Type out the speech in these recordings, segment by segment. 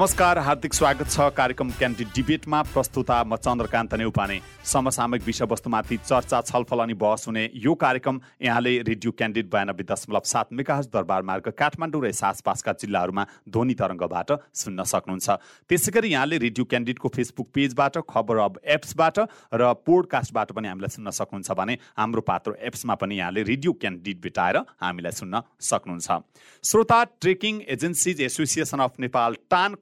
नमस्कार हार्दिक स्वागत छ कार्यक्रम क्यान्डी डिबेटमा। प्रस्तुता म चन्द्रकान्त नेउपाने। समसामयिक विषयवस्तुमाथि चर्चा छलफल अनि बहस हुने यो कार्यक्रम यहाँले रेडियो क्यान्डिड बयानब्बे दशमलव सात मेगाहज दरबार मार्ग काठमाडौँ र यस आसपासका जिल्लाहरूमा ध्वनि तरङ्गबाट सुन्न सक्नुहुन्छ। त्यसै गरी यहाँले रेडियो क्यान्डिडको फेसबुक पेजबाट खबर अब एप्सबाट र पोडकास्टबाट पनि हामीलाई सुन्न सक्नुहुन्छ भने हाम्रो पात्रो एप्समा पनि यहाँले रेडियो क्यान्डिड भेटाएर हामीलाई सुन्न सक्नुहुन्छ। श्रोता trekking agencies association of Nepal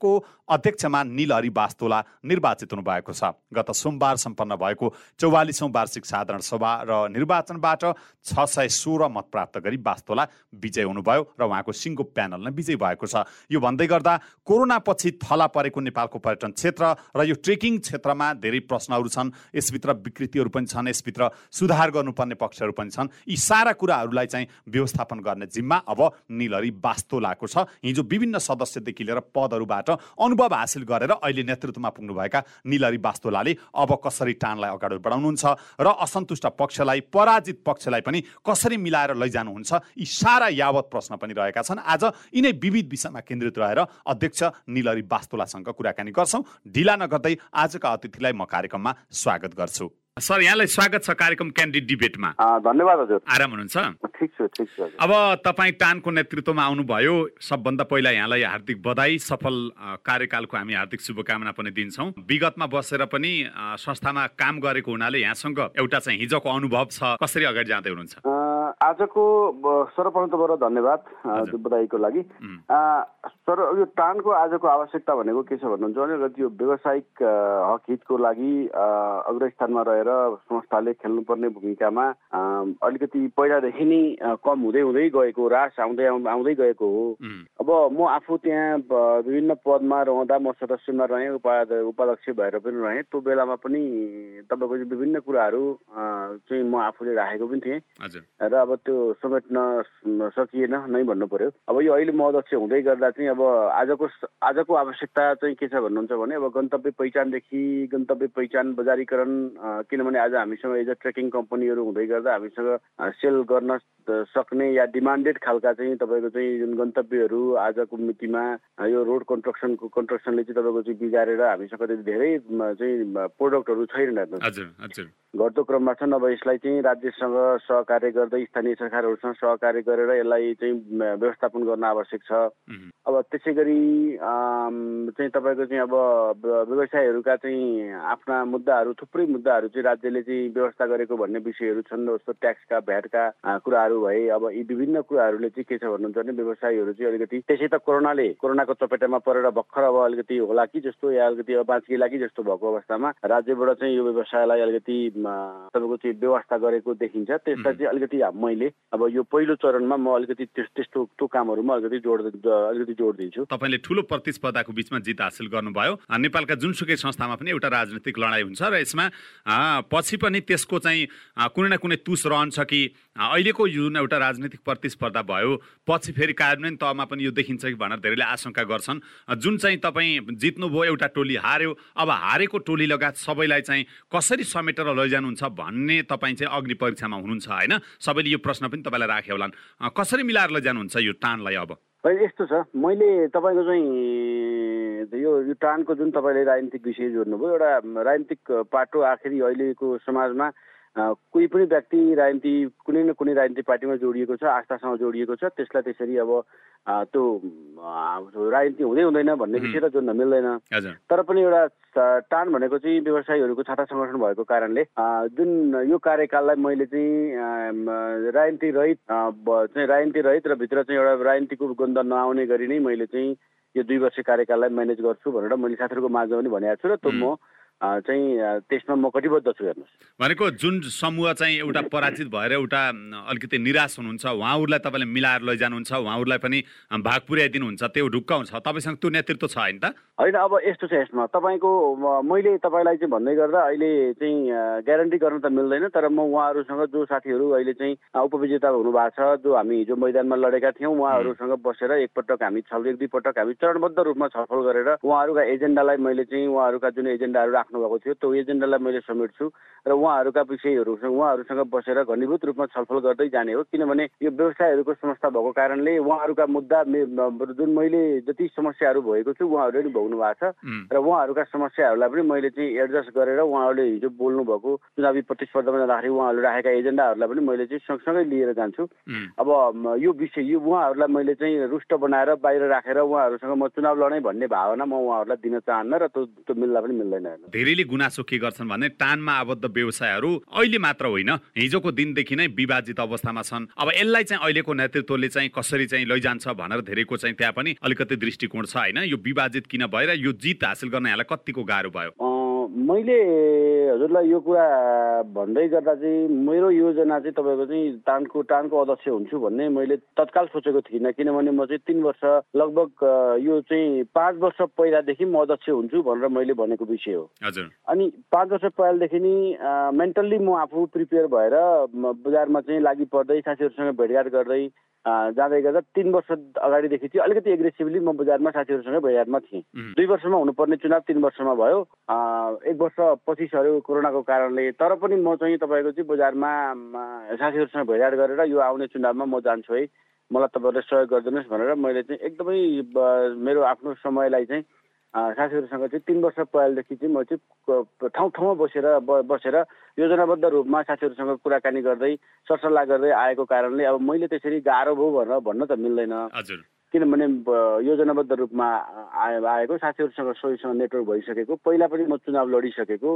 TAAN को अध्यक्षमा निलहरी बास्तोला निर्वाचित हुनुभएको छ। गत सोमबार सम्पन्न भएको चौवालिसौँ वार्षिक साधारण सभा र निर्वाचनबाट छ सय सोह्र मत प्राप्त गरी बास्तोला विजय हुनुभयो र उहाँको सिङ्गो प्यानल नै विजय भएको छ। यो भन्दै गर्दा कोरोना पछि थला परेको नेपालको पर्यटन क्षेत्र र यो ट्रेकिङ क्षेत्रमा धेरै प्रश्नहरू छन्। यसभित्र विकृतिहरू पनि छन् यसभित्र सुधार गर्नुपर्ने पक्षहरू पनि छन्। यी सारा कुराहरूलाई चाहिँ व्यवस्थापन गर्ने जिम्मा अब निलहरी बास्तोलाको छ। हिजो विभिन्न सदस्यदेखि लिएर पदहरूबाट अनुभव हासिल गरेर अहिले नेतृत्वमा पुग्नुभएका निलरी बास्तोलाले अब कसरी टानलाई अगाडि बढाउनुहुन्छ र असन्तुष्ट पक्षलाई पराजित पक्षलाई पनि कसरी मिलाएर लैजानुहुन्छ यी सारा यावत प्रश्न पनि रहेका छन्। आज यिनै विविध विषयमा केन्द्रित रहेर अध्यक्ष निलरी बास्तोलासँग कुराकानी गर्छौँ। ढिला नगर्दै आजका अतिथिलाई म कार्यक्रममा स्वागत गर्छु। सर यहाँलाई स्वागत छ कार्यक्रम क्यान्डिड डिबेटमा। धन्यवाद हजुर। आराम हुनुहुन्छ? ठिक छु ठिक छु अब तपाईँ टानको नेतृत्वमा आउनुभयो सबभन्दा पहिला यहाँलाई हार्दिक बधाई सफल कार्यकालको हामी हार्दिक शुभकामना पनि दिन्छौँ। विगतमा बसेर पनि संस्थामा काम गरेको हुनाले यहाँसँग एउटा चाहिँ हिजोको अनुभव छ कसरी अगाडि जाँदै हुनुहुन्छ? आजको सर्वप्रथम धन्यवाद बधाईको लागि। तर यो टानको आजको आवश्यकता भनेको के छ भन्नुहुन्छ भने यो व्यावसायिक हक हितको लागि अग्रस्थानमा रहेर संस्थाले खेल्नुपर्ने भूमिकामा अलिकति पहिलादेखि नै कम हुँदै हुँदै गएको रास आउँदै आउँदै गएको हो। अब म आफू त्यहाँ विभिन्न पदमा रहँदा म सदस्यमा रहेँ उपाध्यक्ष भएर पनि रहेँ त्यो बेलामा पनि तपाईँको विभिन्न कुराहरू चाहिँ म आफूले राखेको पनि थिएँ। र अब त्यो समेट्न सकिएन नै भन्नु पर्यो। अब यो अहिले म अध्यक्ष हुँदै गर्दा चाहिँ अब आजको आजको आवश्यकता चाहिँ के छ भन्नुहुन्छ भने अब गन्तव्य पहिचानदेखि गन्तव्य पहिचान बजारीकरण किनभने आज हामीसँग एज अ ट्रेकिङ कम्पनीहरू हुँदै गर्दा हामीसँग सेल गर्न सक्ने या डिमान्डेड खालका चाहिँ तपाईँको चाहिँ जुन गन्तव्यहरू आजको मितिमा यो रोड कन्स्ट्रक्सनको कन्स्ट्रक्सनले चाहिँ तपाईँको चाहिँ बिगारेर हामीसँग धेरै चाहिँ प्रोडक्टहरू छैन घट्दो क्रममा छन् अब यसलाई चाहिँ राज्यसँग सहकार्य गर्दै स्थानीय सरकारहरूसँग सहकार्य गरेर यसलाई चाहिँ व्यवस्थापन गर्न आवश्यक छ। अब त्यसै गरी चाहिँ तपाईँको चाहिँ अब व्यवसायहरूका चाहिँ आफ्ना मुद्दाहरू थुप्रै मुद्दाहरू चाहिँ राज्यले चाहिँ व्यवस्था गरेको भन्ने विषयहरू छन् जस्तो ट्याक्सका भ्याटका कुराहरू भए अब यी विभिन्न कुराहरूले चाहिँ के छ भन्नुहुन्छ भने व्यवसायीहरू चाहिँ अलिकति त्यसै त कोरोनाले कोरोनाको चपेटामा परेर भर्खर अब अलिकति होला कि जस्तो या अलिकति अब बाँचिएला कि जस्तो भएको अवस्थामा राज्यबाट चाहिँ यो व्यवसायलाई अलिकति तपाईँको चाहिँ व्यवस्था गरेको देखिन्छ। त्यसलाई चाहिँ अलिकति मैले अब यो पहिलो चरणमा म अलिकति त्यस्तो त्यो कामहरूमा अलिकति जोड अलिकति जोड दिन्छु। तपाईँले ठुलो प्रतिस्पर्धाको बिचमा जित हासिल गर्नुभयो। नेपालका जुनसुकै संस्थामा पनि एउटा राजनैतिक लडाइँ हुन्छ र यसमा पछि पनि त्यसको चाहिँ कुनै न कुनै तुस रहन्छ कि अहिलेको जुन एउटा राजनीतिक प्रतिस्पर्धा भयो पछि फेरि कार्यान्वयन तहमा पनि यो देखिन्छ कि भनेर धेरैले आशंका गर्छन्। जुन चाहिँ तपाईँ जित्नुभयो एउटा टोली हार्यो अब हारेको टोली लगायत सबैलाई चाहिँ कसरी समेटेर लैजानुहुन्छ भन्ने तपाईँ चाहिँ अग्नि परीक्षामा हुनुहुन्छ होइन? सबैले यो प्रश्न पनि तपाईँलाई राखे होलान्। कसरी मिलाएर लैजानुहुन्छ यो टानलाई अब? यस्तो छ। मैले तपाईँको चाहिँ यो यो टानको जुन तपाईँले राजनीतिक विषय जोड्नुभयो एउटा राजनीतिक पाटो आखिरी अहिलेको समाजमा कोही पनि व्यक्ति राजनीति कुनै न कुनै राजनीतिक पार्टीमा जोडिएको छ आस्थासँग जोडिएको छ त्यसलाई त्यसरी अब त्यो राजनीति हुँदै हुँदैन भन्ने विषय त जोड्न मिल्दैन। तर पनि एउटा टान भनेको चाहिँ व्यवसायीहरूको छाता सङ्गठन भएको कारणले जुन यो कार्यकाललाई मैले चाहिँ राजनीति रहित चाहिँ राजनीति रहित र भित्र चाहिँ एउटा राजनीतिको गन्ध नआउने गरी नै मैले चाहिँ यो दुई वर्ष कार्यकाललाई म्यानेज गर्छु भनेर मैले साथीहरूको माझमा पनि भनेको छु र त्यो म चाहिँ त्यसमा म कटिबद्ध छु हेर्नुहोस्। भनेको जुन समूह चाहिँ एउटा पराजित भएर एउटा अलिकति निराश हुनुहुन्छ उहाँहरूलाई तपाईँले मिलाएर लैजानुहुन्छ उहाँहरूलाई पनि भाग पुर्याइदिनुहुन्छ त्यो ढुक्क हुन्छ। तपाईँसँग त्यो नेतृत्व छ होइन त? होइन अब यस्तो छ यसमा। तपाईँको मैले तपाईँलाई चाहिँ भन्दै गर्दा अहिले चाहिँ ग्यारेन्टी गर्न त मिल्दैन तर म उहाँहरूसँग जो साथीहरू अहिले चाहिँ उपविजेता हुनुभएको छ जो हामी हिजो मैदानमा लडेका थियौँ उहाँहरूसँग बसेर एकपटक हामी छ एक दुईपटक हामी चरणबद्ध रूपमा छलफल गरेर उहाँहरूका एजेन्डालाई मैले चाहिँ उहाँहरूका जुन एजेन्डाहरू राख्नुभएको थियो त्यो एजेन्डालाई मैले समेट्छु र उहाँहरूका विषयहरूसँग उहाँहरूसँग बसेर घनीभूत रूपमा छलफल गर्दै जाने हो। किनभने यो व्यवसायहरूको समस्या भएको कारणले उहाँहरूका मुद्दा जुन मैले जति समस्याहरू भएको छु उहाँहरूले पनि भोग्नु भएको छ। र उहाँहरूका समस्याहरूलाई पनि मैले चाहिँ एडजस्ट गरेर उहाँहरूले हिजो बोल्नु भएको चुनावी प्रतिस्पर्धामा जाँदाखेरि उहाँहरूले राखेका एजेन्डाहरूलाई पनि मैले चाहिँ सँगसँगै लिएर जान्छु। अब यो विषय यो उहाँहरूलाई मैले चाहिँ रुष्ट बनाएर बाहिर राखेर उहाँहरूसँग म चुनाव लडै भन्ने भावना म उहाँहरूलाई दिन चाहन्न र त्यो त्यो मिल्दा पनि मिल्दैन धेरैले गुनासो के गर्छन् भने टानमा आबद्ध व्यवसायहरू अहिले मात्र होइन हिजोको दिनदेखि नै विभाजित अवस्थामा छन्। अब यसलाई चाहिँ अहिलेको नेतृत्वले चाहिँ कसरी चाहिँ लैजान्छ भनेर धेरैको चाहिँ त्यहाँ पनि अलिकति दृष्टिकोण छ होइन? यो विभाजित किन भएर यो जित हासिल गर्न यहाँलाई कतिको गाह्रो भयो? मैले हजुरलाई यो कुरा भन्दै गर्दा चाहिँ मेरो योजना चाहिँ तपाईँको चाहिँ टानको टानको अध्यक्ष हुन्छु भन्ने मैले तत्काल सोचेको थिइनँ। किनभने म चाहिँ तिन वर्ष लगभग यो चाहिँ पाँच वर्ष पहिलादेखि म अध्यक्ष हुन्छु भनेर मैले भनेको विषय हो। हजुर। अनि पाँच वर्ष पहिलादेखि नि मेन्टल्ली म आफू प्रिपेयर भएर बजारमा चाहिँ लागि पर्दै साथीहरूसँग भेटघाट गर्दै जाँदै गर्दा तिन वर्ष अगाडिदेखि चाहिँ अलिकति एग्रेसिभली म बजारमा साथीहरूसँग भेटघाटमा थिएँ। दुई वर्षमा हुनुपर्ने चुनाव तिन वर्षमा भयो। एक वर्ष पछि सर्यो कोरोनाको कारणले। तर पनि म चाहिँ तपाईँको चाहिँ बजारमा साथीहरूसँग भेटघाट गरेर यो आउने चुनावमा म जान्छु है। मलाई तपाईँहरूले सहयोग गरिदिनुहोस् भनेर मैले चाहिँ एकदमै मेरो आफ्नो समयलाई चाहिँ साथीहरूसँग चाहिँ तिन वर्ष पहिलादेखि चाहिँ म चाहिँ ठाउँ ठाउँमा बसेर बसेर योजनाबद्ध रूपमा साथीहरूसँग कुराकानी गर्दै सरसल्लाह गर्दै आएको कारणले अब मैले त्यसरी गाह्रो भयो भनेर भन्न त मिल्दैन। किनभने योजनाबद्ध रूपमा आए आएको साथीहरूसँग सोहीसँग नेटवर्क भइसकेको। पहिला पनि म चुनाव लडिसकेको।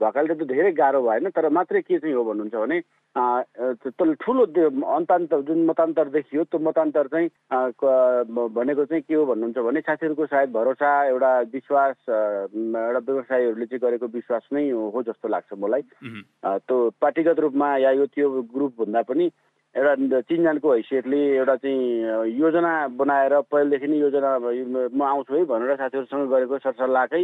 भएकाले त धेरै गाह्रो भएन तर मात्रै के चाहिँ हो भन्नुहुन्छ भने ठुलो अन्तान्तर जुन मतान्तर देखियो त्यो मतान्तर चाहिँ भनेको चाहिँ के हो भन्नुहुन्छ भने साथीहरूको सायद भरोसा एउटा विश्वास एउटा व्यवसायीहरूले चाहिँ गरेको विश्वास नै हो जस्तो लाग्छ मलाई। त्यो पार्टीगत रूपमा या यो त्यो ग्रुप भन्दा पनि एउटा चिनजानको हैसियतले एउटा चाहिँ योजना बनाएर पहिलेदेखि नै योजना म आउँछु है भनेर साथीहरूसँग गरेको सरसल्लाहकै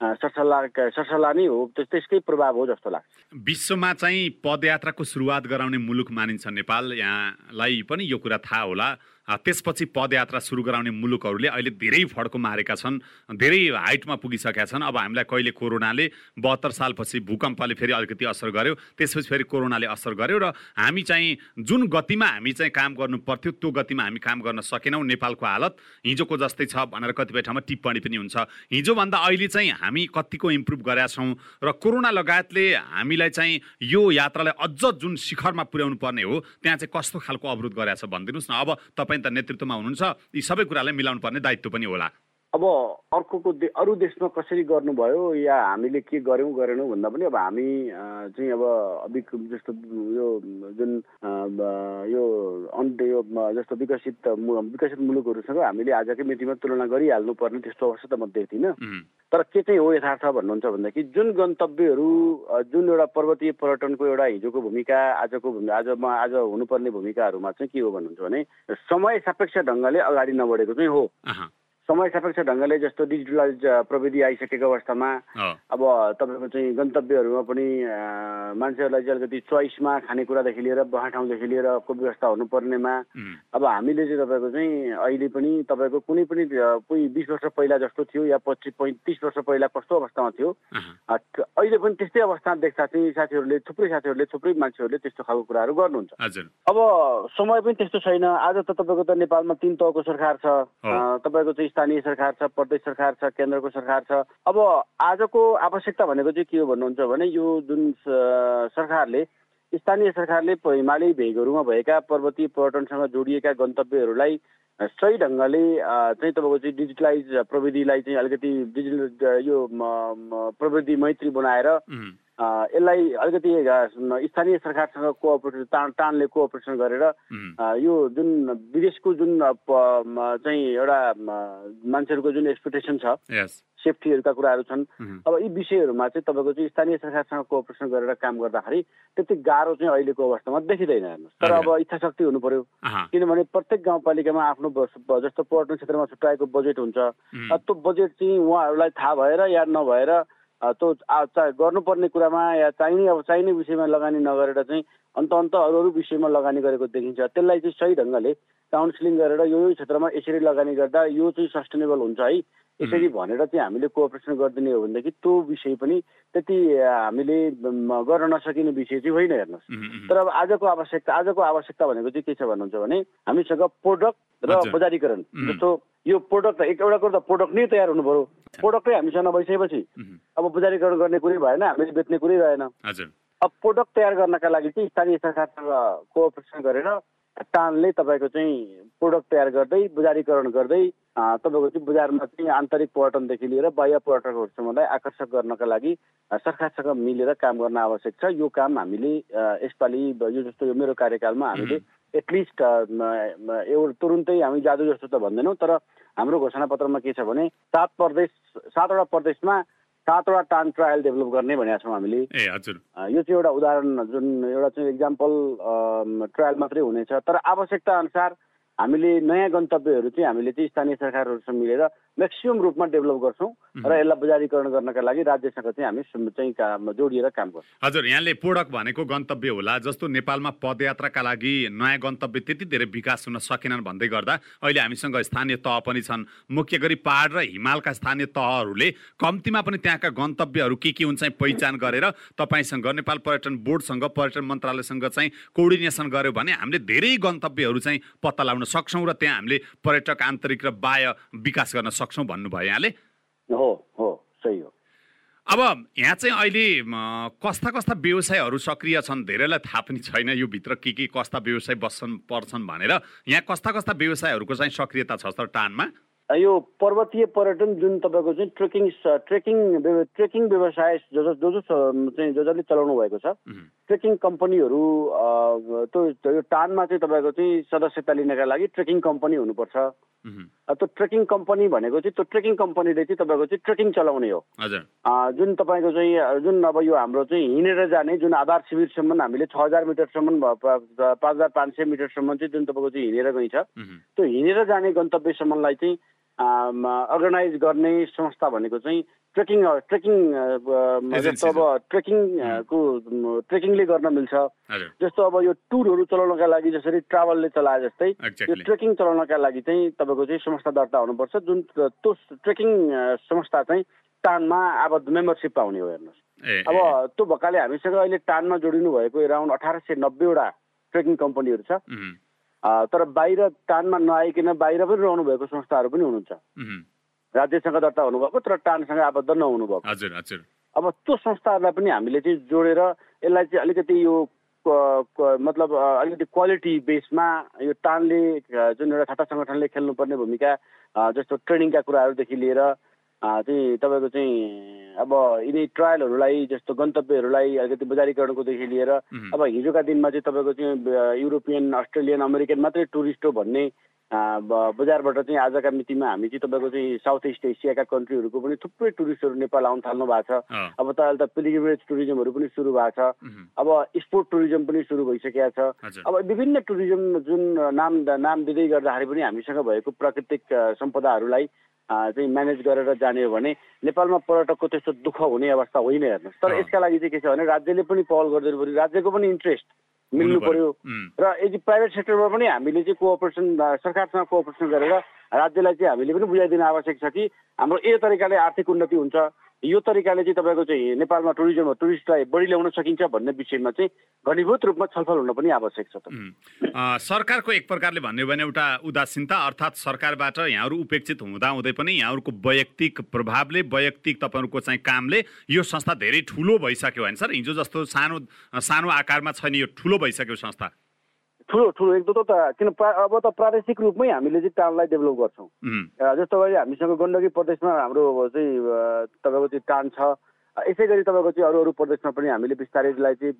सरसल्लाह सरसल्लाह नै हो त्यसकै प्रभाव हो जस्तो लाग्छ। विश्वमा चाहिँ पदयात्राको सुरुवात गराउने मुलुक मानिन्छ नेपाल। यहाँलाई पनि यो कुरा थाहा होला। त्यसपछि पदयात्रा सुरु गराउने मुलुकहरूले अहिले धेरै फड्को मारेका छन् धेरै हाइटमा पुगिसकेका छन्। अब हामीलाई कहिले कोरोनाले बहत्तर सालपछि भूकम्पले फेरि अलिकति असर गर्यो त्यसपछि फेरि कोरोनाले असर गर्यो र हामी चाहिँ जुन गतिमा हामी चाहिँ काम गर्नु पर्थ्यो त्यो गतिमा हामी काम गर्न सकेनौँ नेपालको हालत। हिजोको जस्तै छ भनेर कतिपय ठाउँमा टिप्पणी पनि हुन्छ। हिजोभन्दा अहिले चाहिँ हामी कतिको इम्प्रुभ गरेका छौँ र कोरोना लगायतले हामीलाई चाहिँ यो यात्रालाई अझ जुन शिखरमा पुर्याउनु पर्ने हो त्यहाँ चाहिँ कस्तो खालको अवरोध गरेछ भनिदिनुहोस् न। अब तपाईँ त नेतृत्वमा हुनुहुन्छ। यी सबै कुरालाई मिलाउनु पर्ने दायित्व पनि होला। अब अर्कोको दे अरू देशमा कसरी गर्नुभयो? या हामीले के गऱ्यौँ गरेनौँ भन्दा पनि अब हामी चाहिँ अब अभिक जस्तो यो जुन यो अन्त यो जस्तो विकसित विकसित मुलुकहरूसँग हामीले आजकै मितिमा तुलना गरिहाल्नु पर्ने त्यस्तो अवस्था त म देख्दिनँ। तर के चाहिँ हो यथार्थ भन्नुहुन्छ भन्दाखेरि जुन गन्तव्यहरू जुन एउटा पर्वतीय पर्यटनको एउटा हिजोको भूमिका आजको आजमा आज हुनुपर्ने भूमिकाहरूमा चाहिँ के हो भन्नुहुन्छ भने समय सापेक्ष ढङ्गले अगाडि नबढेको चाहिँ हो। समय सापेक्ष ढङ्गले जस्तो डिजिटलाइज प्रविधि आइसकेको अवस्थामा अब तपाईँको चाहिँ गन्तव्यहरूमा पनि मान्छेहरूलाई चाहिँ अलिकति चोइसमा खानेकुरादेखि लिएर बहा ठाउँदेखि लिएर को व्यवस्था हुनुपर्नेमा अब हामीले चाहिँ तपाईँको चाहिँ अहिले पनि तपाईँको कुनै पनि कोही बिस वर्ष पहिला जस्तो थियो या पच्चिस पैँतिस वर्ष पहिला कस्तो अवस्थामा थियो अहिले पनि त्यस्तै अवस्था देख्दा चाहिँ साथीहरूले थुप्रै साथीहरूले थुप्रै मान्छेहरूले त्यस्तो खालको कुराहरू गर्नुहुन्छ। अब समय पनि त्यस्तो छैन। आज त तपाईँको त नेपालमा तिन तहको सरकार छ। तपाईँको चाहिँ स्थानीय सरकार छ प्रदेश सरकार छ केन्द्रको सरकार छ। अब आजको आवश्यकता भनेको चाहिँ के हो भन्नुहुन्छ भने यो जुन सरकारले स्थानीय सरकारले हिमाली भेगहरूमा भएका पर्वतीय पर्यटनसँग जोडिएका गन्तव्यहरूलाई सही ढङ्गले चाहिँ तपाईँको चाहिँ डिजिटलाइज प्रविधिलाई चाहिँ अलिकति डिजिटल यो प्रविधि मैत्री बनाएर यसलाई अलिकति स्थानीय सरकारसँग कोअपरेसन टान टानले कोअपरेसन गरेर यो जुन विदेशको जुन चाहिँ एउटा मान्छेहरूको जुन एक्सपेक्टेसन छ सेफ्टीहरूका कुराहरू छन्। अब यी विषयहरूमा चाहिँ तपाईँको चाहिँ स्थानीय सरकारसँग कोअपरेसन गरेर काम गर्दाखेरि त्यति गाह्रो चाहिँ अहिलेको अवस्थामा देखिँदैन हेर्नुहोस्। तर अब इच्छा शक्ति हुनु पर्यो। किनभने प्रत्येक गाउँपालिकामा आफ्नो जस्तो पर्यटन क्षेत्रमा छुट्याएको बजेट हुन्छ। त्यो बजेट चाहिँ उहाँहरूलाई थाहा भएर या नभएर त्यो गर्नुपर्ने कुरामा या चाहिने अब चाहिने विषयमा लगानी नगरेर चाहिँ अन्त अन्त अरू अरू विषयमा लगानी गरेको देखिन्छ। त्यसलाई चाहिँ सही ढङ्गले काउन्सिलिङ गरेर यो यो क्षेत्रमा यसरी लगानी गर्दा यो चाहिँ सस्टेनेबल हुन्छ है। यसरी भनेर चाहिँ हामीले कोअपरेसन गरिदिने हो भनेदेखि त्यो विषय पनि त्यति हामीले गर्न नसकिने विषय चाहिँ होइन हेर्नुहोस्। तर अब आजको आवश्यकता आजको आवश्यकता भनेको चाहिँ के छ भन्नुहुन्छ भने हामीसँग प्रोडक्ट र बजारीकरण। जस्तो यो प्रोडक्ट एक एउटा कुरो त प्रोडक्ट नै तयार हुनु पऱ्यो प्रोडक्टै हामीसँग नभइसकेपछि अब बजारीकरण गर्ने कुरै भएन हामीले बेच्ने कुरै रहेन। अब प्रोडक्ट तयार गर्नका लागि चाहिँ स्थानीय सरकारसँग कोअपरेसन गरेर टानले तपाईँको चाहिँ प्रोडक्ट तयार गर्दै बजारीकरण गर्दै तपाईँको चाहिँ बजारमा चाहिँ आन्तरिक पर्यटनदेखि लिएर बाह्य पर्यटकहरूसम्मलाई आकर्षक गर्नका लागि सरकारसँग मिलेर काम गर्न आवश्यक छ। यो काम हामीले यसपालि यो जस्तो यो मेरो कार्यकालमा हामीले एटलिस्ट एउटा तुरुन्तै हामी जादु जस्तो त भन्दैनौँ तर हाम्रो घोषणापत्रमा के छ भने सात प्रदेश सातवटा प्रदेशमा सातवटा टान ट्रायल डेभलप गर्ने भनेका छौँ हामीले। ए हजुर। यो चाहिँ एउटा उदाहरण जुन एउटा चाहिँ इक्जाम्पल ट्रायल मात्रै हुनेछ। तर आवश्यकता अनुसार हामीले नयाँ गन्तव्यहरू चाहिँ हामीले चाहिँ स्थानीय सरकारहरूसँग मिलेर म्याक्सिमम् रूपमा डेभलप गर्छौँ र यसलाई बजारीकरण गर्नका लागि राज्यसँग चाहिँ हामी चाहिँ जोडिएर काम गर्छौँ। हजुर यहाँले पोडक भनेको गन्तव्य होला जस्तो नेपालमा पदयात्राका लागि नयाँ गन्तव्य त्यति धेरै विकास हुन सकेनन् भन्दै गर्दा अहिले हामीसँग स्थानीय तह पनि छन्। मुख्य गरी पहाड र हिमालका स्थानीय तहहरूले कम्तीमा पनि त्यहाँका गन्तव्यहरू के के हुन्छ पहिचान गरेर तपाईँसँग नेपाल पर्यटन बोर्डसँग पर्यटन मन्त्रालयसँग चाहिँ कोर्डिनेसन गर्यो भने हामीले धेरै गन्तव्यहरू चाहिँ पत्ता लगाउन सक्छौँ र त्यहाँ हामीले पर्यटक आन्तरिक र बाह्य विकास गर्न सक्छौँ। भन्नुभयो यहाँले? हो हो सही हो। अब यहाँ चाहिँ अहिले कस्ता कस्ता व्यवसायहरू सक्रिय छन् धेरैलाई थाहा पनि छैन यो भित्र के के कस्ता व्यवसाय बस्छन् पर्छन् भनेर। यहाँ कस्ता कस्ता व्यवसायहरूको चाहिँ सक्रियता छ त टानमा? यो पर्वतीय पर्यटन जुन तपाईँको चाहिँ ट्रेकिङ ट्रेकिङ ट्रेकिङ व्यवसाय जो जो जो चाहिँ जो जसले चलाउनु भएको छ। ट्रेकिङ कम्पनीहरू त्यो यो टानमा चाहिँ तपाईँको चाहिँ सदस्यता लिनका लागि ट्रेकिङ कम्पनी हुनुपर्छ। त्यो ट्रेकिङ कम्पनी भनेको चाहिँ त्यो ट्रेकिङ कम्पनीले चाहिँ तपाईँको चाहिँ ट्रेकिङ चलाउने हो। जुन तपाईँको चाहिँ जुन अब यो हाम्रो चाहिँ हिँडेर जाने जुन आधार शिविरसम्म हामीले छ हजार मिटरसम्म पाँच हजार पाँच सय मिटरसम्म चाहिँ जुन तपाईँको चाहिँ हिँडेर गइन्छ त्यो हिँडेर जाने गन्तव्यसम्मलाई चाहिँ अर्गनाइज गर्ने संस्था भनेको चाहिँ ट्रेकिङ ट्रेकिङ जस्तो अब ट्रेकिङको ट्रेकिङले गर्न मिल्छ। जस्तो अब यो टुरहरू चलाउनका लागि जसरी ट्राभलले चलाए जस्तै यो ट्रेकिङ चलाउनका लागि चाहिँ तपाईँको चाहिँ संस्था दर्ता हुनुपर्छ। जुन त्यो ट्रेकिङ संस्था चाहिँ टानमा अब मेम्बरसिप पाउने हो हेर्नुहोस्। अब त्यो भएकाले हामीसँग अहिले टानमा जोडिनु भएको एराउन्ड अठार सय नब्बेवटा ट्रेकिङ कम्पनीहरू छ। तर बाहिर टानमा नआइकन बाहिर पनि रहनु भएको संस्थाहरू पनि हुनुहुन्छ। राज्यसँग दर्ता हुनुभएको तर टानसँग आबद्ध नहुनुभएको। हजुर हजुर। अब त्यो संस्थाहरूलाई पनि हामीले चाहिँ जोडेर यसलाई चाहिँ अलिकति यो मतलब अलिकति क्वालिटी बेसमा यो टानले जुन एउटा छाता सङ्गठनले खेल्नुपर्ने भूमिका जस्तो ट्रेनिङका कुराहरूदेखि लिएर चाहिँ तपाईँको चाहिँ अब यिनी ट्रायलहरूलाई जस्तो गन्तव्यहरूलाई अलिकति बजारीकरणकोदेखि लिएर अब हिजोका दिनमा चाहिँ तपाईँको चाहिँ युरोपियन अस्ट्रेलियन अमेरिकन मात्रै टुरिस्ट हो भन्ने बजारबाट चाहिँ आजका मितिमा हामी चाहिँ तपाईँको चाहिँ साउथ इस्ट एसियाका कन्ट्रीहरूको पनि थुप्रै टुरिस्टहरू नेपाल आउनु थाल्नु भएको छ। अब त अहिले त पिलिग्रिमेज टुरिज्महरू पनि सुरु भएको छ। अब स्पोर्ट टुरिज्म पनि सुरु भइसकेको छ। अब विभिन्न टुरिज्म जुन नाम नाम दिँदै गर्दाखेरि पनि हामीसँग भएको प्राकृतिक सम्पदाहरूलाई चाहिँ म्यानेज गरेर जाने हो भने नेपालमा पर्यटकको त्यस्तो दुःख हुने अवस्था होइन हेर्नुहोस्। तर यसका लागि चाहिँ के छ भने राज्यले पनि पहल गरिदिनु पऱ्यो राज्यको पनि इन्ट्रेस्ट मिल्नु पर्यो। र यदि प्राइभेट सेक्टरमा पनि हामीले चाहिँ कोअपरेसन सरकारसँग कोअपरेसन गरेर राज्यलाई चाहिँ हामीले पनि बुझाइदिनु आवश्यक छ कि हाम्रो यो तरिकाले आर्थिक उन्नति हुन्छ। यो तरिकाले चाहिँ तपाईँको चाहिँ नेपालमा टुरिज्म टुरिस्टलाई बढी ल्याउन सकिन्छ भन्ने विषयमा चाहिँ घनीभूत रूपमा छलफल हुन पनि आवश्यक छ सरकारको एक प्रकारले भन्यो भने एउटा उदासीनता अर्थात् सरकारबाट यहाँहरू उपेक्षित हुँदा हुँदै पनि यहाँहरूको वैयक्तिक प्रभावले वैयक्तिक तपाईँहरूको चाहिँ कामले यो संस्था धेरै ठुलो भइसक्यो होइन सर? हिजो जस्तो सानो सानो आकारमा छैन यो ठुलो भइसक्यो संस्था। ठुलो ठुलो एक दुईवटा त किन अब त प्रादेशिक रूपमै हामीले चाहिँ टानलाई डेभलप गर्छौँ। जस्तो गरी हामीसँग गण्डकी प्रदेशमा हाम्रो चाहिँ तपाईँको चाहिँ टान छ। यसै गरी तपाईँको चाहिँ अरू अरू प्रदेशमा पनि हामीले बिस्तारैलाई चाहिँ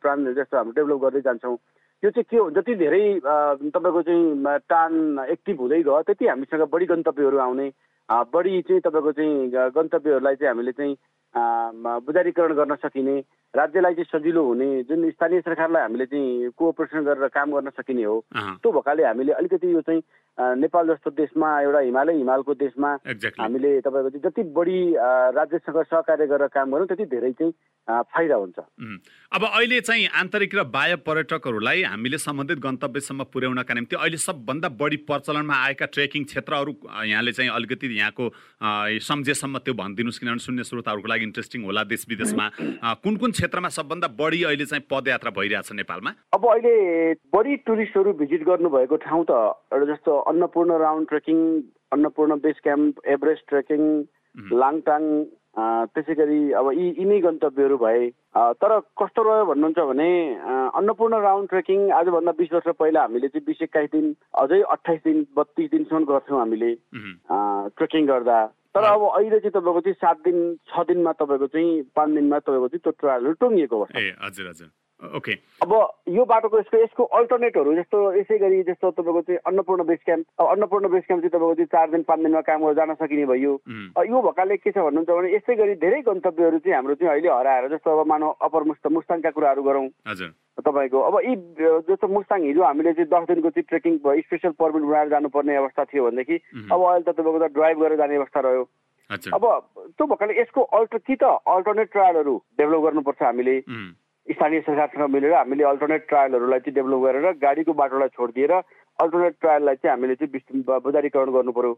प्राण जस्तो हाम्रो डेभलप गर्दै जान्छौँ। यो चाहिँ के हो जति धेरै तपाईँको चाहिँ टान एक्टिभ हुँदै गयो त्यति हामीसँग बढी गन्तव्यहरू आउने। बढी चाहिँ तपाईँको चाहिँ गन्तव्यहरूलाई चाहिँ हामीले चाहिँ बजारीकरण गर्न सकिने राज्यलाई चाहिँ सजिलो हुने जुन स्थानीय सरकारलाई हामीले चाहिँ कोअपरेसन गरेर काम गर्न सकिने हो त्यो भएकाले हामीले अलिकति यो चाहिँ नेपाल जस्तो देशमा एउटा हिमालय हिमालको देशमा हामीले तपाईँको जति बढी राज्यसँग सहकार्य गरेर काम गरौँ त्यति धेरै चाहिँ फाइदा हुन्छ। अब अहिले चाहिँ आन्तरिक र बाह्य पर्यटकहरूलाई हामीले सम्बन्धित गन्तव्यसम्म पुर्याउनका निम्ति अहिले सबभन्दा बढी प्रचलनमा आएका ट्रेकिङ क्षेत्रहरू यहाँले चाहिँ अलिकति यहाँको सम्झेसम्म त्यो भनिदिनुहोस् किनभने शून्य श्रोताहरूको लागि इन्ट्रेस्टिङ होला देश विदेशमा। कुन कुन क्षेत्रमा सबभन्दा बढी अहिले चाहिँ पदयात्रा भइरहेछ नेपालमा? अब अहिले बढी टुरिस्टहरू भिजिट गर्नुभएको ठाउँ त एउटा जस्तो Annapurna round trekking Annapurna base camp Everest trekking Langtang त्यसै गरी अब यी यिनै गन्तव्यहरू भए तर कस्तो रह्यो भन्नुहुन्छ भने अन्नपूर्ण राउन्ड ट्रेकिङ आजभन्दा बिस वर्ष पहिला हामीले चाहिँ बिस एक्काइस दिन अझै अठाइस दिन बत्तिस दिनसम्म गर्थ्यौँ हामीले ट्रेकिङ गर्दा। तर अब अहिले चाहिँ तपाईँको चाहिँ सात दिन छ दिनमा तपाईँको चाहिँ पाँच दिनमा तपाईँको चाहिँ त्यो ट्रायलहरू टुङ्गिएको अवस्था। ओके अब यो बाटोको यसको यसको अल्टरनेटहरू जस्तो यसै गरी जस्तो तपाईँको चाहिँ अन्नपूर्ण बेस क्याम्प अब अन्नपूर्ण बेस क्याम्प चाहिँ तपाईँको चाहिँ चार दिन पाँच दिनमा काम गरेर जान सकिने भयो। यो भएकाले के छ भन्नुहुन्छ भने यसै गरी धेरै गन्तव्यहरू चाहिँ हाम्रो चाहिँ अहिले हराएर जस्तो अब मानव अपर मुस्त मुस्ताङका कुराहरू गरौँ। तपाईँको अब यी जस्तो मुस्ताङ हिजो हामीले चाहिँ दस दिनको चाहिँ ट्रेकिङ स्पेसल पर्मिट बनाएर जानुपर्ने अवस्था थियो भनेदेखि अब अहिले त तपाईँको त ड्राइभ गरेर जाने अवस्था रह्यो। अब त्यो भएकाले यसको अल्टर कि त अल्टरनेट ट्रायलहरू डेभलप गर्नुपर्छ हामीले। स्थानीय सरकारसँग मिलेर हामीले अल्टरनेट ट्रायलहरूलाई चाहिँ डेभलप गरेर गाडीको बाटोलाई छोडिदिएर अल्टरनेट ट्रायललाई चाहिँ हामीले चाहिँ बजारीकरण गर्नु पर्यो।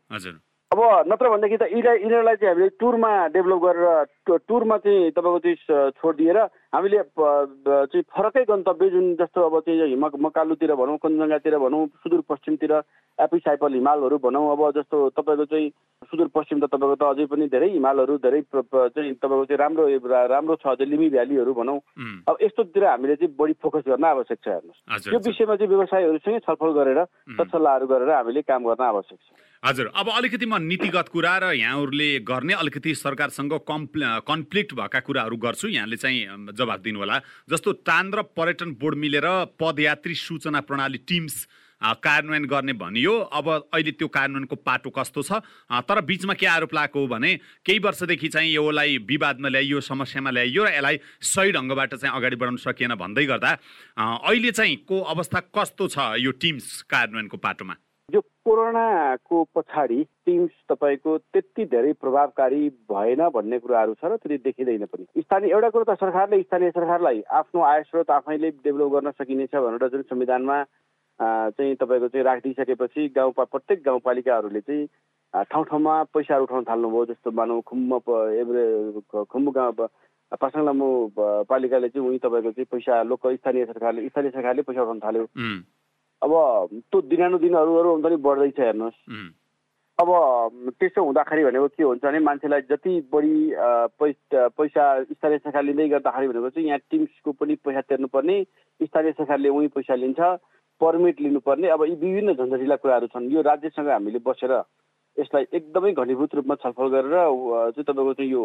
अब नत्र भनेदेखि त यिनीहरूलाई यिनीहरूलाई चाहिँ हामीले टुरमा डेभलप गरेर टुरमा चाहिँ तपाईँको चाहिँ छोडिदिएर हामीले चाहिँ फरकै गन्तव्य जुन जस्तो अब चाहिँ हिम मकालुतिर भनौँ कञ्चनजङ्घातिर भनौँ सुदूरपश्चिमतिर एपिसाइपल हिमालहरू भनौँ अब जस्तो तपाईँको चाहिँ सुदूरपश्चिम त तपाईँको त अझै पनि धेरै हिमालहरू धेरै चाहिँ तपाईँको चाहिँ राम्रो राम्रो छ अझै लिमी भ्यालीहरू भनौँ। अब यस्तोतिर हामीले चाहिँ बढी फोकस गर्न आवश्यक छ हेर्नुहोस्। यो विषयमा चाहिँ व्यवसायहरूसँगै छलफल गरेर सल्लाहहरू गरेर हामीले काम गर्न आवश्यक छ। हजुर अब अलिकति म नीतिगत कुरा र यहाँहरूले गर्ने अलिकति सरकारसँग कम्प्ल कन्फ्लिक्ट भएका कुराहरू गर्छु। यहाँले चाहिँ जवाब दिनुहोला। जस्तो टान पर्यटन बोर्ड मिलेर पदयात्री सूचना प्रणाली टिम्स कार्यान्वयन गर्ने भनियो अब अहिले त्यो कार्यान्वयनको पाटो कस्तो छ? तर बिचमा के आरोप लगाएको हो भने केही वर्षदेखि चाहिँ योलाई विवादमा ल्याइयो समस्यामा ल्याइयो र यसलाई सही ढङ्गबाट चाहिँ अगाडि बढाउन सकिएन भन्दै गर्दा अहिले चाहिँ को अवस्था कस्तो छ यो टिम्स कार्यान्वयनको पाटोमा? यो कोरोनाको पछाडि टिम्स तपाईँको त्यति धेरै प्रभावकारी भएन भन्ने कुराहरू छ र त्यति देखिँदैन पनि। स्थानीय एउटा कुरो त सरकारले स्थानीय सरकारलाई आफ्नो आय स्रोत आफैले डेभलप गर्न सकिनेछ भनेर जुन संविधानमा चाहिँ तपाईँको चाहिँ राखिदिइसकेपछि गाउँ प्रत्येक गाउँपालिकाहरूले चाहिँ ठाउँ ठाउँमा पैसाहरू उठाउन थाल्नुभयो जस्तो मानौ खुम्ब खुम्बु गाउँ पासाङ लामु पालिकाले चाहिँ उहीँ तपाईँको चाहिँ पैसा लोकल स्थानीय सरकारले स्थानीय सरकारले पैसा उठाउन थाल्यो। अब त्यो दिनानुदिनहरू हुन्छ नि बढ्दैछ हेर्नुहोस्। अब त्यसो हुँदाखेरि भनेको के हुन्छ भने मान्छेलाई जति बढी पैसा पैसा स्थानीय सरकार लिँदै गर्दाखेरि भनेको चाहिँ यहाँ टिम्सको पनि पैसा तिर्नुपर्ने स्थानीय सरकारले उहीँ पैसा लिन्छ पर्मिट लिनुपर्ने। अब यी विभिन्न झन्झटिला कुराहरू छन्। यो राज्यसँग हामीले बसेर यसलाई एकदमै घनीभूत रूपमा छलफल गरेर चाहिँ तपाईँको चाहिँ यो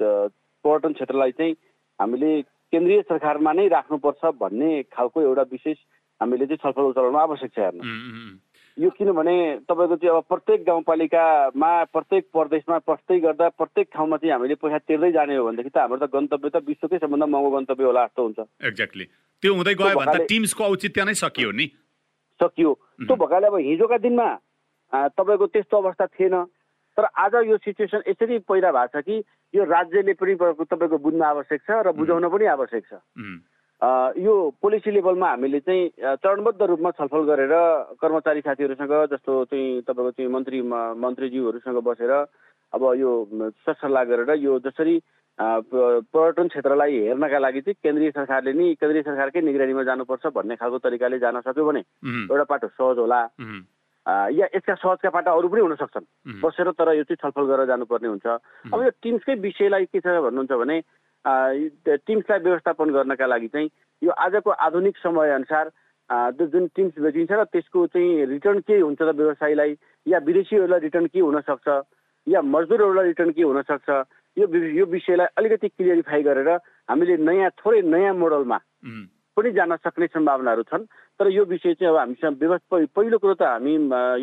पर्यटन क्षेत्रलाई चाहिँ हामीले केन्द्रीय सरकारमा नै राख्नुपर्छ भन्ने खालको एउटा विशेष हामीले चाहिँ छलफल चलाउनु आवश्यक छ हेर्नु। यो किनभने तपाईँको चाहिँ अब प्रत्येक गाउँपालिकामा प्रत्येक प्रदेशमा प्रत्येक गर्दा प्रत्येक ठाउँमा चाहिँ हामीले पैसा तिर्दै जाने हो भनेदेखि त हाम्रो त गन्तव्य त विश्वकै सबभन्दा महँगो गन्तव्य होला जस्तो हुन्छ। एक्ज्याक्टली त्यो हुँदै गयो भने टिम्सको औचित्य नै सकियो नि। सकियो। त्यो भएकाले अब हिजोका दिनमा तपाईँको त्यस्तो अवस्था थिएन। तर आज यो सिचुएसन यसरी पैदा भएको छ कि यो राज्यले पनि तपाईँको बुझ्न आवश्यक छ र बुझाउन पनि आवश्यक छ। यो पोलिसी लेभलमा हामीले चाहिँ चरणबद्ध रूपमा छलफल गरेर कर्मचारी साथीहरूसँग जस्तो चाहिँ तपाईँको चाहिँ मन्त्री मन्त्रीज्यूहरूसँग बसेर अब यो सरसल्लाह गरेर यो जसरी पर्यटन क्षेत्रलाई हेर्नका लागि चाहिँ केन्द्रीय सरकारले नि केन्द्रीय सरकारकै निगरानीमा जानुपर्छ भन्ने खालको तरिकाले जान सक्यो भने एउटा पाटो सहज होला। या यसका सहजका पाटा अरू पनि हुन सक्छन्। बसेर तर यो चाहिँ छलफल गरेर जानुपर्ने हुन्छ। अब यो टिम्सकै विषयलाई के छ भन्नुहुन्छ भने टिम्सलाई व्यवस्थापन गर्नका लागि चाहिँ यो आजको आधुनिक समयअनुसार जुन टिम्स बेचिन्छ र त्यसको चाहिँ रिटर्न के हुन्छ त व्यवसायीलाई या विदेशीहरूलाई रिटर्न के हुनसक्छ या मजदुरहरूलाई रिटर्न के हुनसक्छ यो यो विषयलाई अलिकति क्लियरिफाई गरेर हामीले नयाँ थोरै नयाँ मोडलमा पनि जान सक्ने सम्भावनाहरू छन्। तर यो विषय चाहिँ अब हामीसँग व्यवस्था पहिलो कुरो त हामी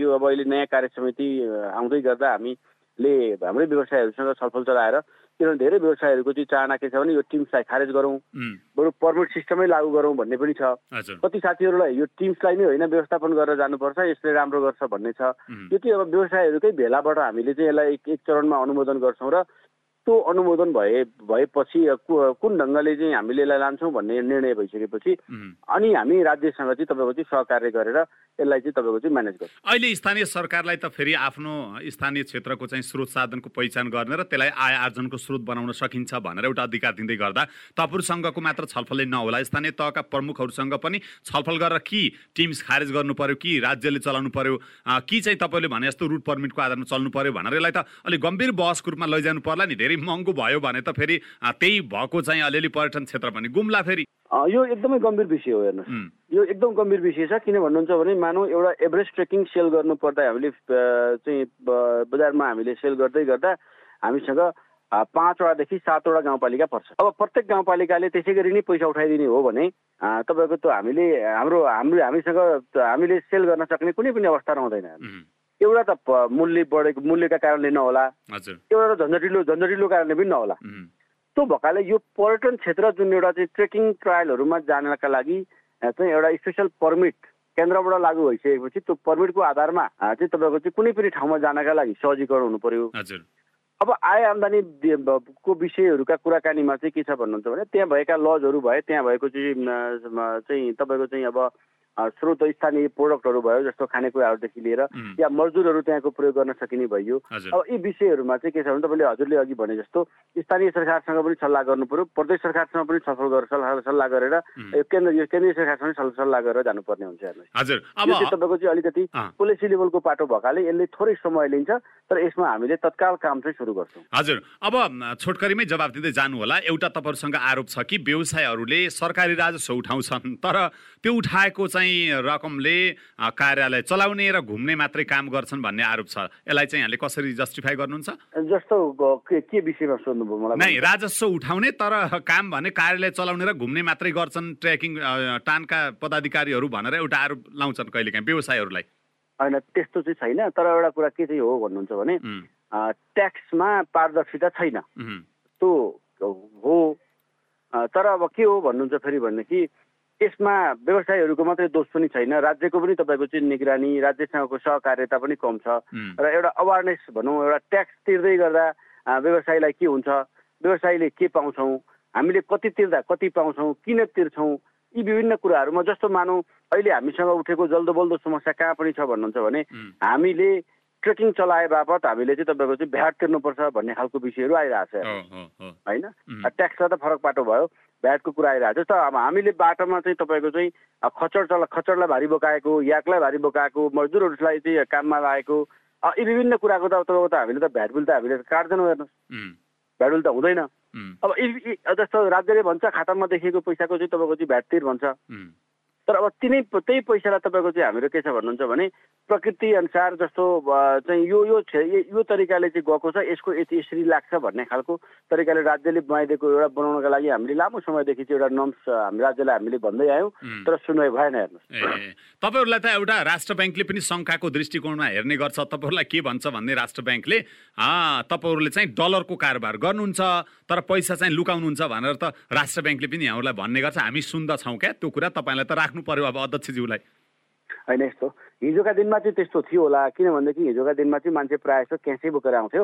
यो अब अहिले नयाँ कार्य समिति आउँदै गर्दा हामीले हाम्रै व्यवसायहरूसँग छलफल चलाएर किनभने धेरै व्यवसायहरूको चाहिँ चाहना के छ भने यो टिम्सलाई खारेज गरौँ बरु पर्मिट सिस्टमै लागू गरौँ भन्ने पनि छ। कति साथीहरूलाई यो टिम्सलाई नै होइन व्यवस्थापन गरेर जानुपर्छ यसले राम्रो गर्छ भन्ने छ। यो चाहिँ अब व्यवसायहरूकै भेलाबाट हामीले चाहिँ यसलाई एक एक चरणमा अनुमोदन गर्छौँ र त्यो अनुमोदन भए भएपछि कुन ढङ्गले चाहिँ हामीले यसलाई लान्छौँ भन्ने निर्णय भइसकेपछि अनि हामी राज्यसँग चाहिँ तपाईँको चाहिँ सहकार्य गरेर यसलाई चाहिँ तपाईँको चाहिँ म्यानेज गर्छ। अहिले स्थानीय सरकारलाई त फेरि आफ्नो स्थानीय क्षेत्रको चाहिँ स्रोत साधनको पहिचान गर्ने र त्यसलाई आय आर्जनको स्रोत बनाउन सकिन्छ भनेर एउटा अधिकार दिँदै गर्दा तपाईँहरूसँगको मात्र छलफलले नहोला। स्थानीय तहका प्रमुखहरूसँग पनि छलफल गरेर कि टिम्स खारेज गर्नु पर्यो कि राज्यले चलाउनु पर्यो कि चाहिँ तपाईँले भने जस्तो रुट पर्मिटको आधारमा चल्नु पर्यो भनेर यसलाई त अलिक गम्भीर बहसको रूपमा लैजानु पर्ला नि। धेरै महँगो भयो भने त फेरि त्यही भएको चाहिँ अलिअलि पर्यटन क्षेत्र पनि गुम्ला फेरि। यो एकदमै गम्भीर विषय हो हेर्नुहोस्। यो एकदम गम्भीर विषय छ किन भन्नुहुन्छ भने मानौ एउटा एभरेज ट्रेकिङ सेल गर्नु पर्दा हामीले चाहिँ बजारमा हामीले सेल गर्दै गर्दा हामीसँग पाँचवटादेखि सातवटा गाउँपालिका पर्छ। अब प्रत्येक गाउँपालिकाले त्यसै गरी नै पैसा उठाइदिने हो भने तपाईँको त्यो हामीले हाम्रो हाम्रो हामीसँग हामीले सेल गर्न सक्ने कुनै पनि अवस्था रहँदैन। एउटा त मूल्य बढेको मूल्यका कारणले नहोला। एउटा त झन्झटिलो झन्झटिलो कारणले पनि नहोला। त्यो भएकाले यो पर्यटन क्षेत्र जुन एउटा चाहिँ ट्रेकिङ ट्रायलहरूमा जानका लागि चाहिँ एउटा स्पेसल पर्मिट केन्द्रबाट लागू भइसकेपछि त्यो पर्मिटको आधारमा चाहिँ तपाईँको चाहिँ कुनै पनि ठाउँमा जानका लागि सहजीकरण हुनु पर्यो अब आय आम्दानी को विषयहरूका कुराकानीमा चाहिँ के छ भन्नुहुन्छ भने त्यहाँ भएका लजहरू भए त्यहाँ भएको चाहिँ चाहिँ तपाईँको चाहिँ अब स्रोत स्थानीय प्रोडक्टहरू भयो जस्तो खानेकुराहरूदेखि लिएर या मजदुरहरू त्यहाँको प्रयोग गर्न सकिने भयो अब यी विषयहरूमा चाहिँ के छ भने तपाईँले हजुरले अघि भने जस्तो स्थानीय सरकारसँग पनि सल्लाह गर्नु पर्यो प्रदेश सरकारसँग पनि छलफल गरेर सल्लाह सल्लाह गरेर यो केन्द्र यो केन्द्रीय सरकारसँग सल्लाह गरेर जानुपर्ने हुन्छ हजुर। तपाईँको चाहिँ अलिकति पोलिसी लेभलको पाटो भएकाले यसले थोरै समय लिन्छ तर यसमा हामीले तत्काल काम चाहिँ सुरु गर्छौँ। हजुर। अब छोटकरीमै जवाब दिँदै जानु होला एउटा तपाईँहरूसँग आरोप छ कि व्यवसायहरूले सरकारी राजस्व उठाउँछन् तर त्यो उठाएको चाहिँ चाहिँ रकमले कार्यालय चलाउने र घुम्ने मात्रै काम गर्छन् भन्ने आरोप छ। यसलाई चाहिँ यहाँले कसरी जस्टिफाई गर्नुहुन्छ? जस्तो के विषयमा सोध्नुभयो मलाई नै राजस्व उठाउने तर काम भने कार्यालय चलाउने र घुम्ने मात्रै गर्छन् ट्रेकिङ टानका पदाधिकारीहरू भनेर एउटा आरोप लाउँछन् कहिलेकाहीँ व्यवसायहरूलाई। होइन त्यस्तो चाहिँ छैन तर एउटा कुरा के चाहिँ हो भन्नुहुन्छ भने ट्याक्समा पारदर्शिता छैन। त्यो हो। तर अब के हो भन्नुहुन्छ फेरि भनेदेखि यसमा व्यवसायहरूको मात्रै दोष पनि छैन। राज्यको पनि तपाईँको चाहिँ निगरानी राज्यसँगको सहकार्यता पनि कम छ। र एउटा अवेरनेस भनौँ एउटा ट्याक्स तिर्दै गर्दा व्यवसायलाई के हुन्छ? व्यवसायले के पाउँछौँ? हामीले कति तिर्दा कति पाउँछौँ? किन तिर्छौँ? यी विभिन्न कुराहरूमा जस्तो मानौँ अहिले हामीसँग उठेको जल्दो बल्दो समस्या कहाँ पनि छ भन्नुहुन्छ भने हामीले ट्रेकिङ चलाए बापत हामीले चाहिँ तपाईँको चाहिँ भ्याट तिर्नुपर्छ भन्ने खालको विषयहरू आइरहेको छ। होइन? ट्याक्समा त फरक पाटो भयो। भ्याटको कुरा आइरहेको छ। जस्तो अब हामीले बाटोमा चाहिँ तपाईँको चाहिँ खचर चला खचरलाई भारी बोकाएको याकलाई भारी बोकाएको मजदुरहरूलाई चाहिँ काममा लागेको यी विभिन्न कुराको त तपाईँको त हामीले त भ्याट बिल त हामीले काट्दैनौँ हेर्नुहोस्। भ्याट बिल त हुँदैन। अब जस्तो राज्यले भन्छ खातामा देखिएको पैसाको चाहिँ तपाईँको चाहिँ भ्याट तिर भन्छ। तर अब तिनै त्यही पैसालाई तपाईँको चाहिँ हाम्रो के छ भन्नुहुन्छ भने प्रकृति अनुसार जस्तो चाहिँ यो यो यो तरिकाले चाहिँ गएको छ यसको यति यसरी लाग्छ भन्ने खालको तरिकाले राज्यले बनाइदिएको एउटा बनाउनका लागि हामीले लामो समयदेखि चाहिँ एउटा नम्स हामी राज्यलाई हामीले भन्दै आयौँ। तर सुनवाई भएन हेर्नुहोस्। तपाईँहरूलाई त एउटा राष्ट्र ब्याङ्कले पनि शङ्काको दृष्टिकोणमा हेर्ने गर्छ। तपाईँहरूलाई के भन्छ भन्ने राष्ट्र ब्याङ्कले? तपाईँहरूले चाहिँ डलरको कारोबार गर्नुहुन्छ तर पैसा चाहिँ लुकाउनुहुन्छ भनेर त राष्ट्र ब्याङ्कले पनि यहाँहरूलाई भन्ने गर्छ। हामी सुन्दछौँ क्या? त्यो कुरा तपाईँलाई त राख्नु पर्यो अब अध्यक्षज्यूलाई। होइन यस्तो। हिजोका दिनमा चाहिँ त्यस्तो थियो होला। किनभनेदेखि हिजोका दिनमा चाहिँ मान्छे प्रायः जस्तो क्यासै बोकेर आउँथ्यो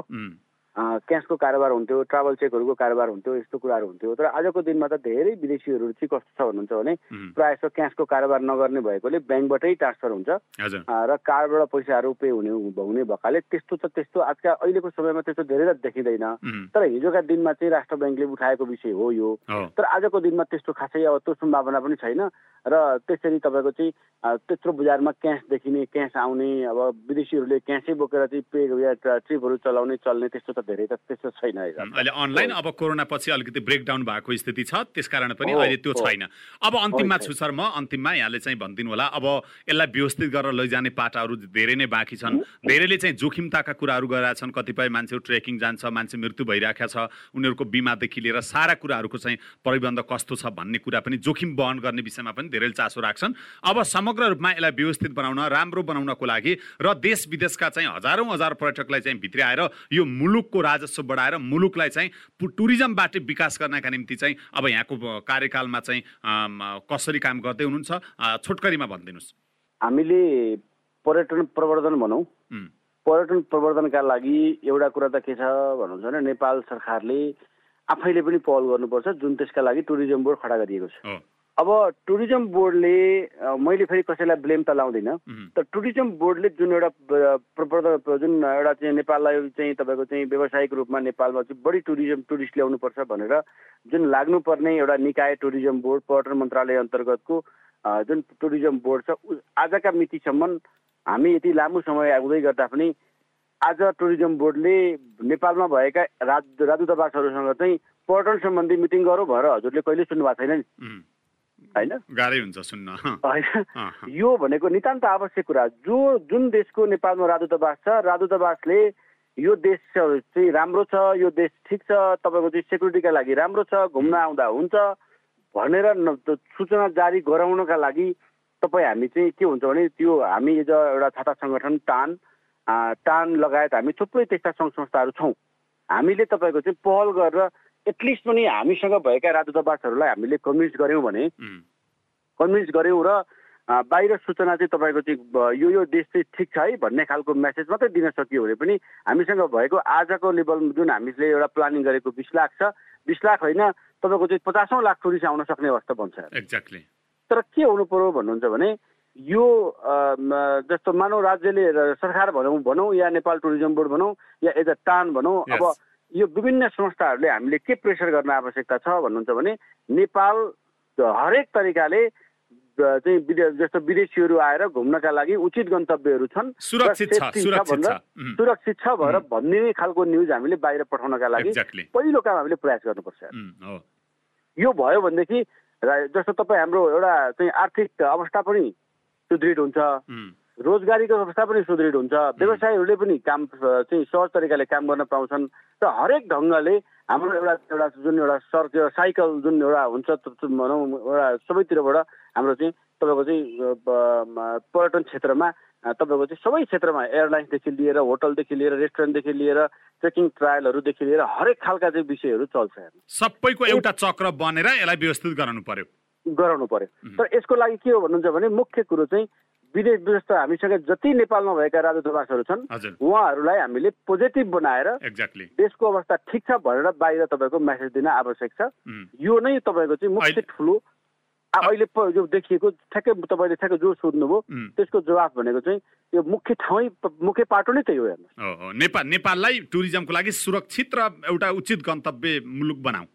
क्यासको कारोबार हुन्थ्यो ट्राभल चेकहरूको कारोबार हुन्थ्यो यस्तो कुराहरू हुन्थ्यो। तर आजको दिनमा त धेरै विदेशीहरू चाहिँ कस्तो छ भन्नुहुन्छ भने प्रायः जस्तो क्यासको कारोबार नगर्ने भएकोले ब्याङ्कबाटै ट्रान्सफर हुन्छ। र कार्डबाट पैसाहरू पे हुने हुने भएकाले त्यस्तो त त्यस्तो आजका अहिलेको समयमा त्यस्तो धेरै त देखिँदैन। तर हिजोका दिनमा चाहिँ राष्ट्र ब्याङ्कले उठाएको विषय हो यो। तर आजको दिनमा त्यस्तो खासै अब त्यो सम्भावना पनि छैन। र त्यसरी तपाईँको चाहिँ त्यत्रो बजारमा क्यास देखिने क्यास आउने अब विदेशीहरूले क्यासै बोकेर चाहिँ पे या ट्रिपहरू चलाउने चल्ने त्यस्तो त धेरै त त्यस्तो छैन अहिले अनलाइन अब कोरोना पछि अलिकति ब्रेकडाउन भएको स्थिति छ त्यस कारण पनि अहिले त्यो छैन। अब अन्तिममा छु सर म अन्तिममा यहाँले चाहिँ भनिदिनु होला अब यसलाई व्यवस्थित गरेर लैजाने पाटाहरू धेरै नै बाँकी छन्। धेरैले चाहिँ जोखिमताका कुराहरू गरिरहेका छन् कतिपय मान्छेहरू ट्रेकिङ जान्छ मान्छे मृत्यु भइरहेको छ उनीहरूको बिमादेखि लिएर सारा कुराहरूको चाहिँ प्रबन्ध कस्तो छ भन्ने कुरा पनि जोखिम वहन गर्ने विषयमा पनि धेरैले चासो राख्छन्। अब समग्र रूपमा यसलाई व्यवस्थित बनाउन राम्रो बनाउनको लागि र देश विदेशका चाहिँ हजारौँ हजार पर्यटकलाई चाहिँ भित्र आएर यो मुलुकको मुलुकको राजस्व बढाएर मुलुकलाई चाहिँ टुरिज्मबाट विकास गर्नका निम्ति चाहिँ अब यहाँको कार्यकालमा चाहिँ कसरी काम गर्दै हुनुहुन्छ छोटकरीमा भनिदिनुहोस्। हामीले पर्यटन प्रवर्धन भनौँ। पर्यटन प्रवर्धनका लागि एउटा कुरा त के छ भन्नुहुन्छ भने नेपाल सरकारले आफैले पनि पहल गर्नुपर्छ जुन त्यसका लागि टुरिज्म बोर्ड खडा गरिएको छ। अब टुरिज्म बोर्डले मैले फेरि कसैलाई ब्लेम त लाउँदिनँ तर टुरिज्म बोर्डले जुन एउटा जुन एउटा चाहिँ नेपाललाई चाहिँ तपाईँको चाहिँ व्यावसायिक रूपमा नेपालमा चाहिँ बढी टुरिज्म टुरिस्ट ल्याउनुपर्छ भनेर जुन लाग्नुपर्ने एउटा निकाय टुरिज्म बोर्ड पर्यटन मन्त्रालय अन्तर्गतको जुन टुरिज्म बोर्ड छ आजका मितिसम्म हामी यति लामो समय आउँदै गर्दा पनि आज टुरिज्म बोर्डले नेपालमा भएका राज राजदूतावासहरूसँग चाहिँ पर्यटन सम्बन्धी मिटिङ गरौँ भनेर हजुरले कहिले सुन्नु भएको छैन नि। होइन? गाह्रै हुन्छ सुन्न। होइन? यो भनेको नितान्त आवश्यक कुरा जो जुन देशको नेपालमा राजदूतावास छ राजदूतावासले यो देश चाहिँ राम्रो छ यो देश ठिक छ तपाईँको चाहिँ सेक्युरिटीका लागि राम्रो छ घुम्न आउँदा हुन्छ भनेर सूचना जारी गराउनका लागि तपाईँ हामी चाहिँ के हुन्छ भने त्यो हामी एज एउटा छाता सङ्गठन टान टान लगायत हामी थुप्रै त्यस्ता सङ्घ संस्थाहरू छौँ। हामीले तपाईँको चाहिँ पहल गरेर एटलिस्ट पनि हामीसँग भएका राजदूतावासहरूलाई हामीले कन्भिन्स गऱ्यौँ भने कन्भिन्स गऱ्यौँ र बाहिर सूचना चाहिँ तपाईँको चाहिँ यो यो देश चाहिँ ठिक छ है भन्ने खालको मेसेज मात्रै दिन सकियो भने पनि हामीसँग भएको आजको लेभल जुन हामीले एउटा प्लानिङ गरेको बिस लाख छ बिस लाख होइन तपाईँको चाहिँ पचासौँ लाख टुरिस्ट आउन सक्ने अवस्था बन्छ। एक्ज्याक्टली तर के हुनु पर्यो भन्नुहुन्छ भने यो जस्तो मानव राज्यले सरकार भनौँ भनौँ या नेपाल टुरिज्म बोर्ड भनौँ या एज अ टान भनौँ अब यो विभिन्न संस्थाहरूले हामीले के प्रेसर गर्न आवश्यकता छ भन्नुहुन्छ भने नेपाल हरेक तरिकाले चाहिँ विदेश जस्तो विदेशीहरू आएर घुम्नका लागि उचित गन्तव्यहरू छन् सुरक्षित सुरक्षित छ। भनेर भन्ने खालको न्युज हामीले बाहिर पठाउनका लागि पहिलो काम हामीले प्रयास गर्नुपर्छ। यो भयो भनेदेखि जस्तो तपाईँ हाम्रो एउटा चाहिँ आर्थिक अवस्था पनि सुदृढ हुन्छ। रोजगारीको अवस्था पनि सुदृढ हुन्छ। व्यवसायीहरूले पनि काम चाहिँ सहज तरिकाले काम गर्न पाउँछन् र हरेक ढङ्गले हाम्रो एउटा एउटा जुन एउटा सर साइकल जुन एउटा हुन्छ भनौँ एउटा सबैतिरबाट हाम्रो चाहिँ तपाईँको चाहिँ पर्यटन क्षेत्रमा तपाईँको चाहिँ सबै क्षेत्रमा एयरलाइन्सदेखि लिएर होटलदेखि लिएर रेस्टुरेन्टदेखि लिएर ट्रेकिङ ट्रायलहरूदेखि लिएर हरेक खालका चाहिँ विषयहरू चल्छ सबैको एउटा चक्र बनेर यसलाई व्यवस्थित गराउनु पर्यो। गराउनु पर्यो। तर यसको लागि के हो भन्नुहुन्छ भने मुख्य कुरो चाहिँ विदेश जस्तो हामीसँग जति नेपालमा भएका राजदूतावासहरू छन् उहाँहरूलाई हामीले पोजिटिभ बनाएर देशको अवस्था ठिक छ भनेर बाहिर तपाईँको मेसेज दिन आवश्यक छ। यो नै तपाईँको चाहिँ मुख्य ठुलो अहिले जो देखिएको ठ्याक्कै तपाईँले ठ्याक्कै जो सोध्नुभयो। त्यसको जवाफ भनेको चाहिँ यो मुख्य ठाउँ मुख्य पाटो नै त्यही हो हेर्नु नेपाल नेपाललाई टुरिज्मको लागि सुरक्षित र एउटा उचित गन्तव्य मुलुक बनाऊ।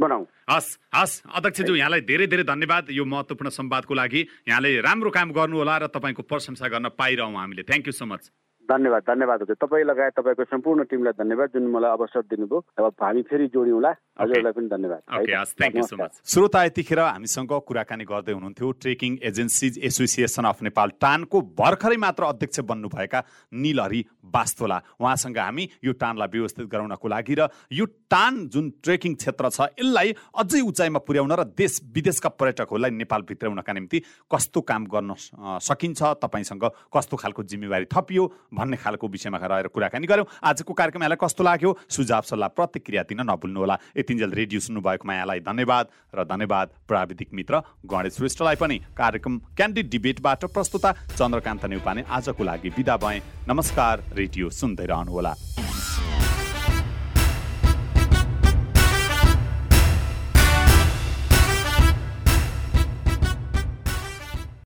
बनाऊ। हस् हस् अध्यक्षज्यू यहाँलाई धेरै धेरै धन्यवाद यो महत्त्वपूर्ण संवादको लागि। यहाँले राम्रो काम गर्नुहोला र तपाईँको प्रशंसा गर्न पाइरहँ हामीले। थ्याङ्क यू सो मच धन्यवाद धन्यवाद हजुर। तपाईँ लगायत तपाईँको सम्पूर्ण टिमलाई धन्यवाद जुन मलाई अवसर दिनुभयो। अब हामी फेरि जोड्यौँला हजुरलाई पनि धन्यवाद। श्रोता यतिखेर हामीसँग कुराकानी गर्दै हुनुहुन्थ्यो। Trekking agencies association of Nepal टानको भर्खरै मात्र अध्यक्ष बन्नुभएका निलहरी बास्तोला। उहाँसँग हामी यो टानलाई व्यवस्थित गराउनको लागि र यो टान जुन ट्रेकिङ क्षेत्र छ यसलाई अझै उचाइमा पुर्याउन र देश विदेशका पर्यटकहरूलाई नेपाल भित्राउनका निम्ति कस्तो काम गर्न सकिन्छ तपाईँसँग कस्तो खालको जिम्मेवारी थपियो भन्ने खालको विषयमा रहेर कुराकानी गऱ्यौँ। आजको कार्यक्रम यहाँलाई कस्तो लाग्यो? सुझाव सल्लाह प्रतिक्रिया दिन नभुल्नुहोला यतिन्जेल रेडियो सुन्नुभएकोमा यहाँलाई धन्यवाद र धन्यवाद प्राविधिक मित्र गणेश श्रेष्ठलाई पनि। कार्यक्रम क्यान्डिड डिबेटबाट प्रस्तुता चन्द्रकान्त नेउपाने। आजको लागि विदा भए। नमस्कार रेडियो सुन्दै रहनुहोला।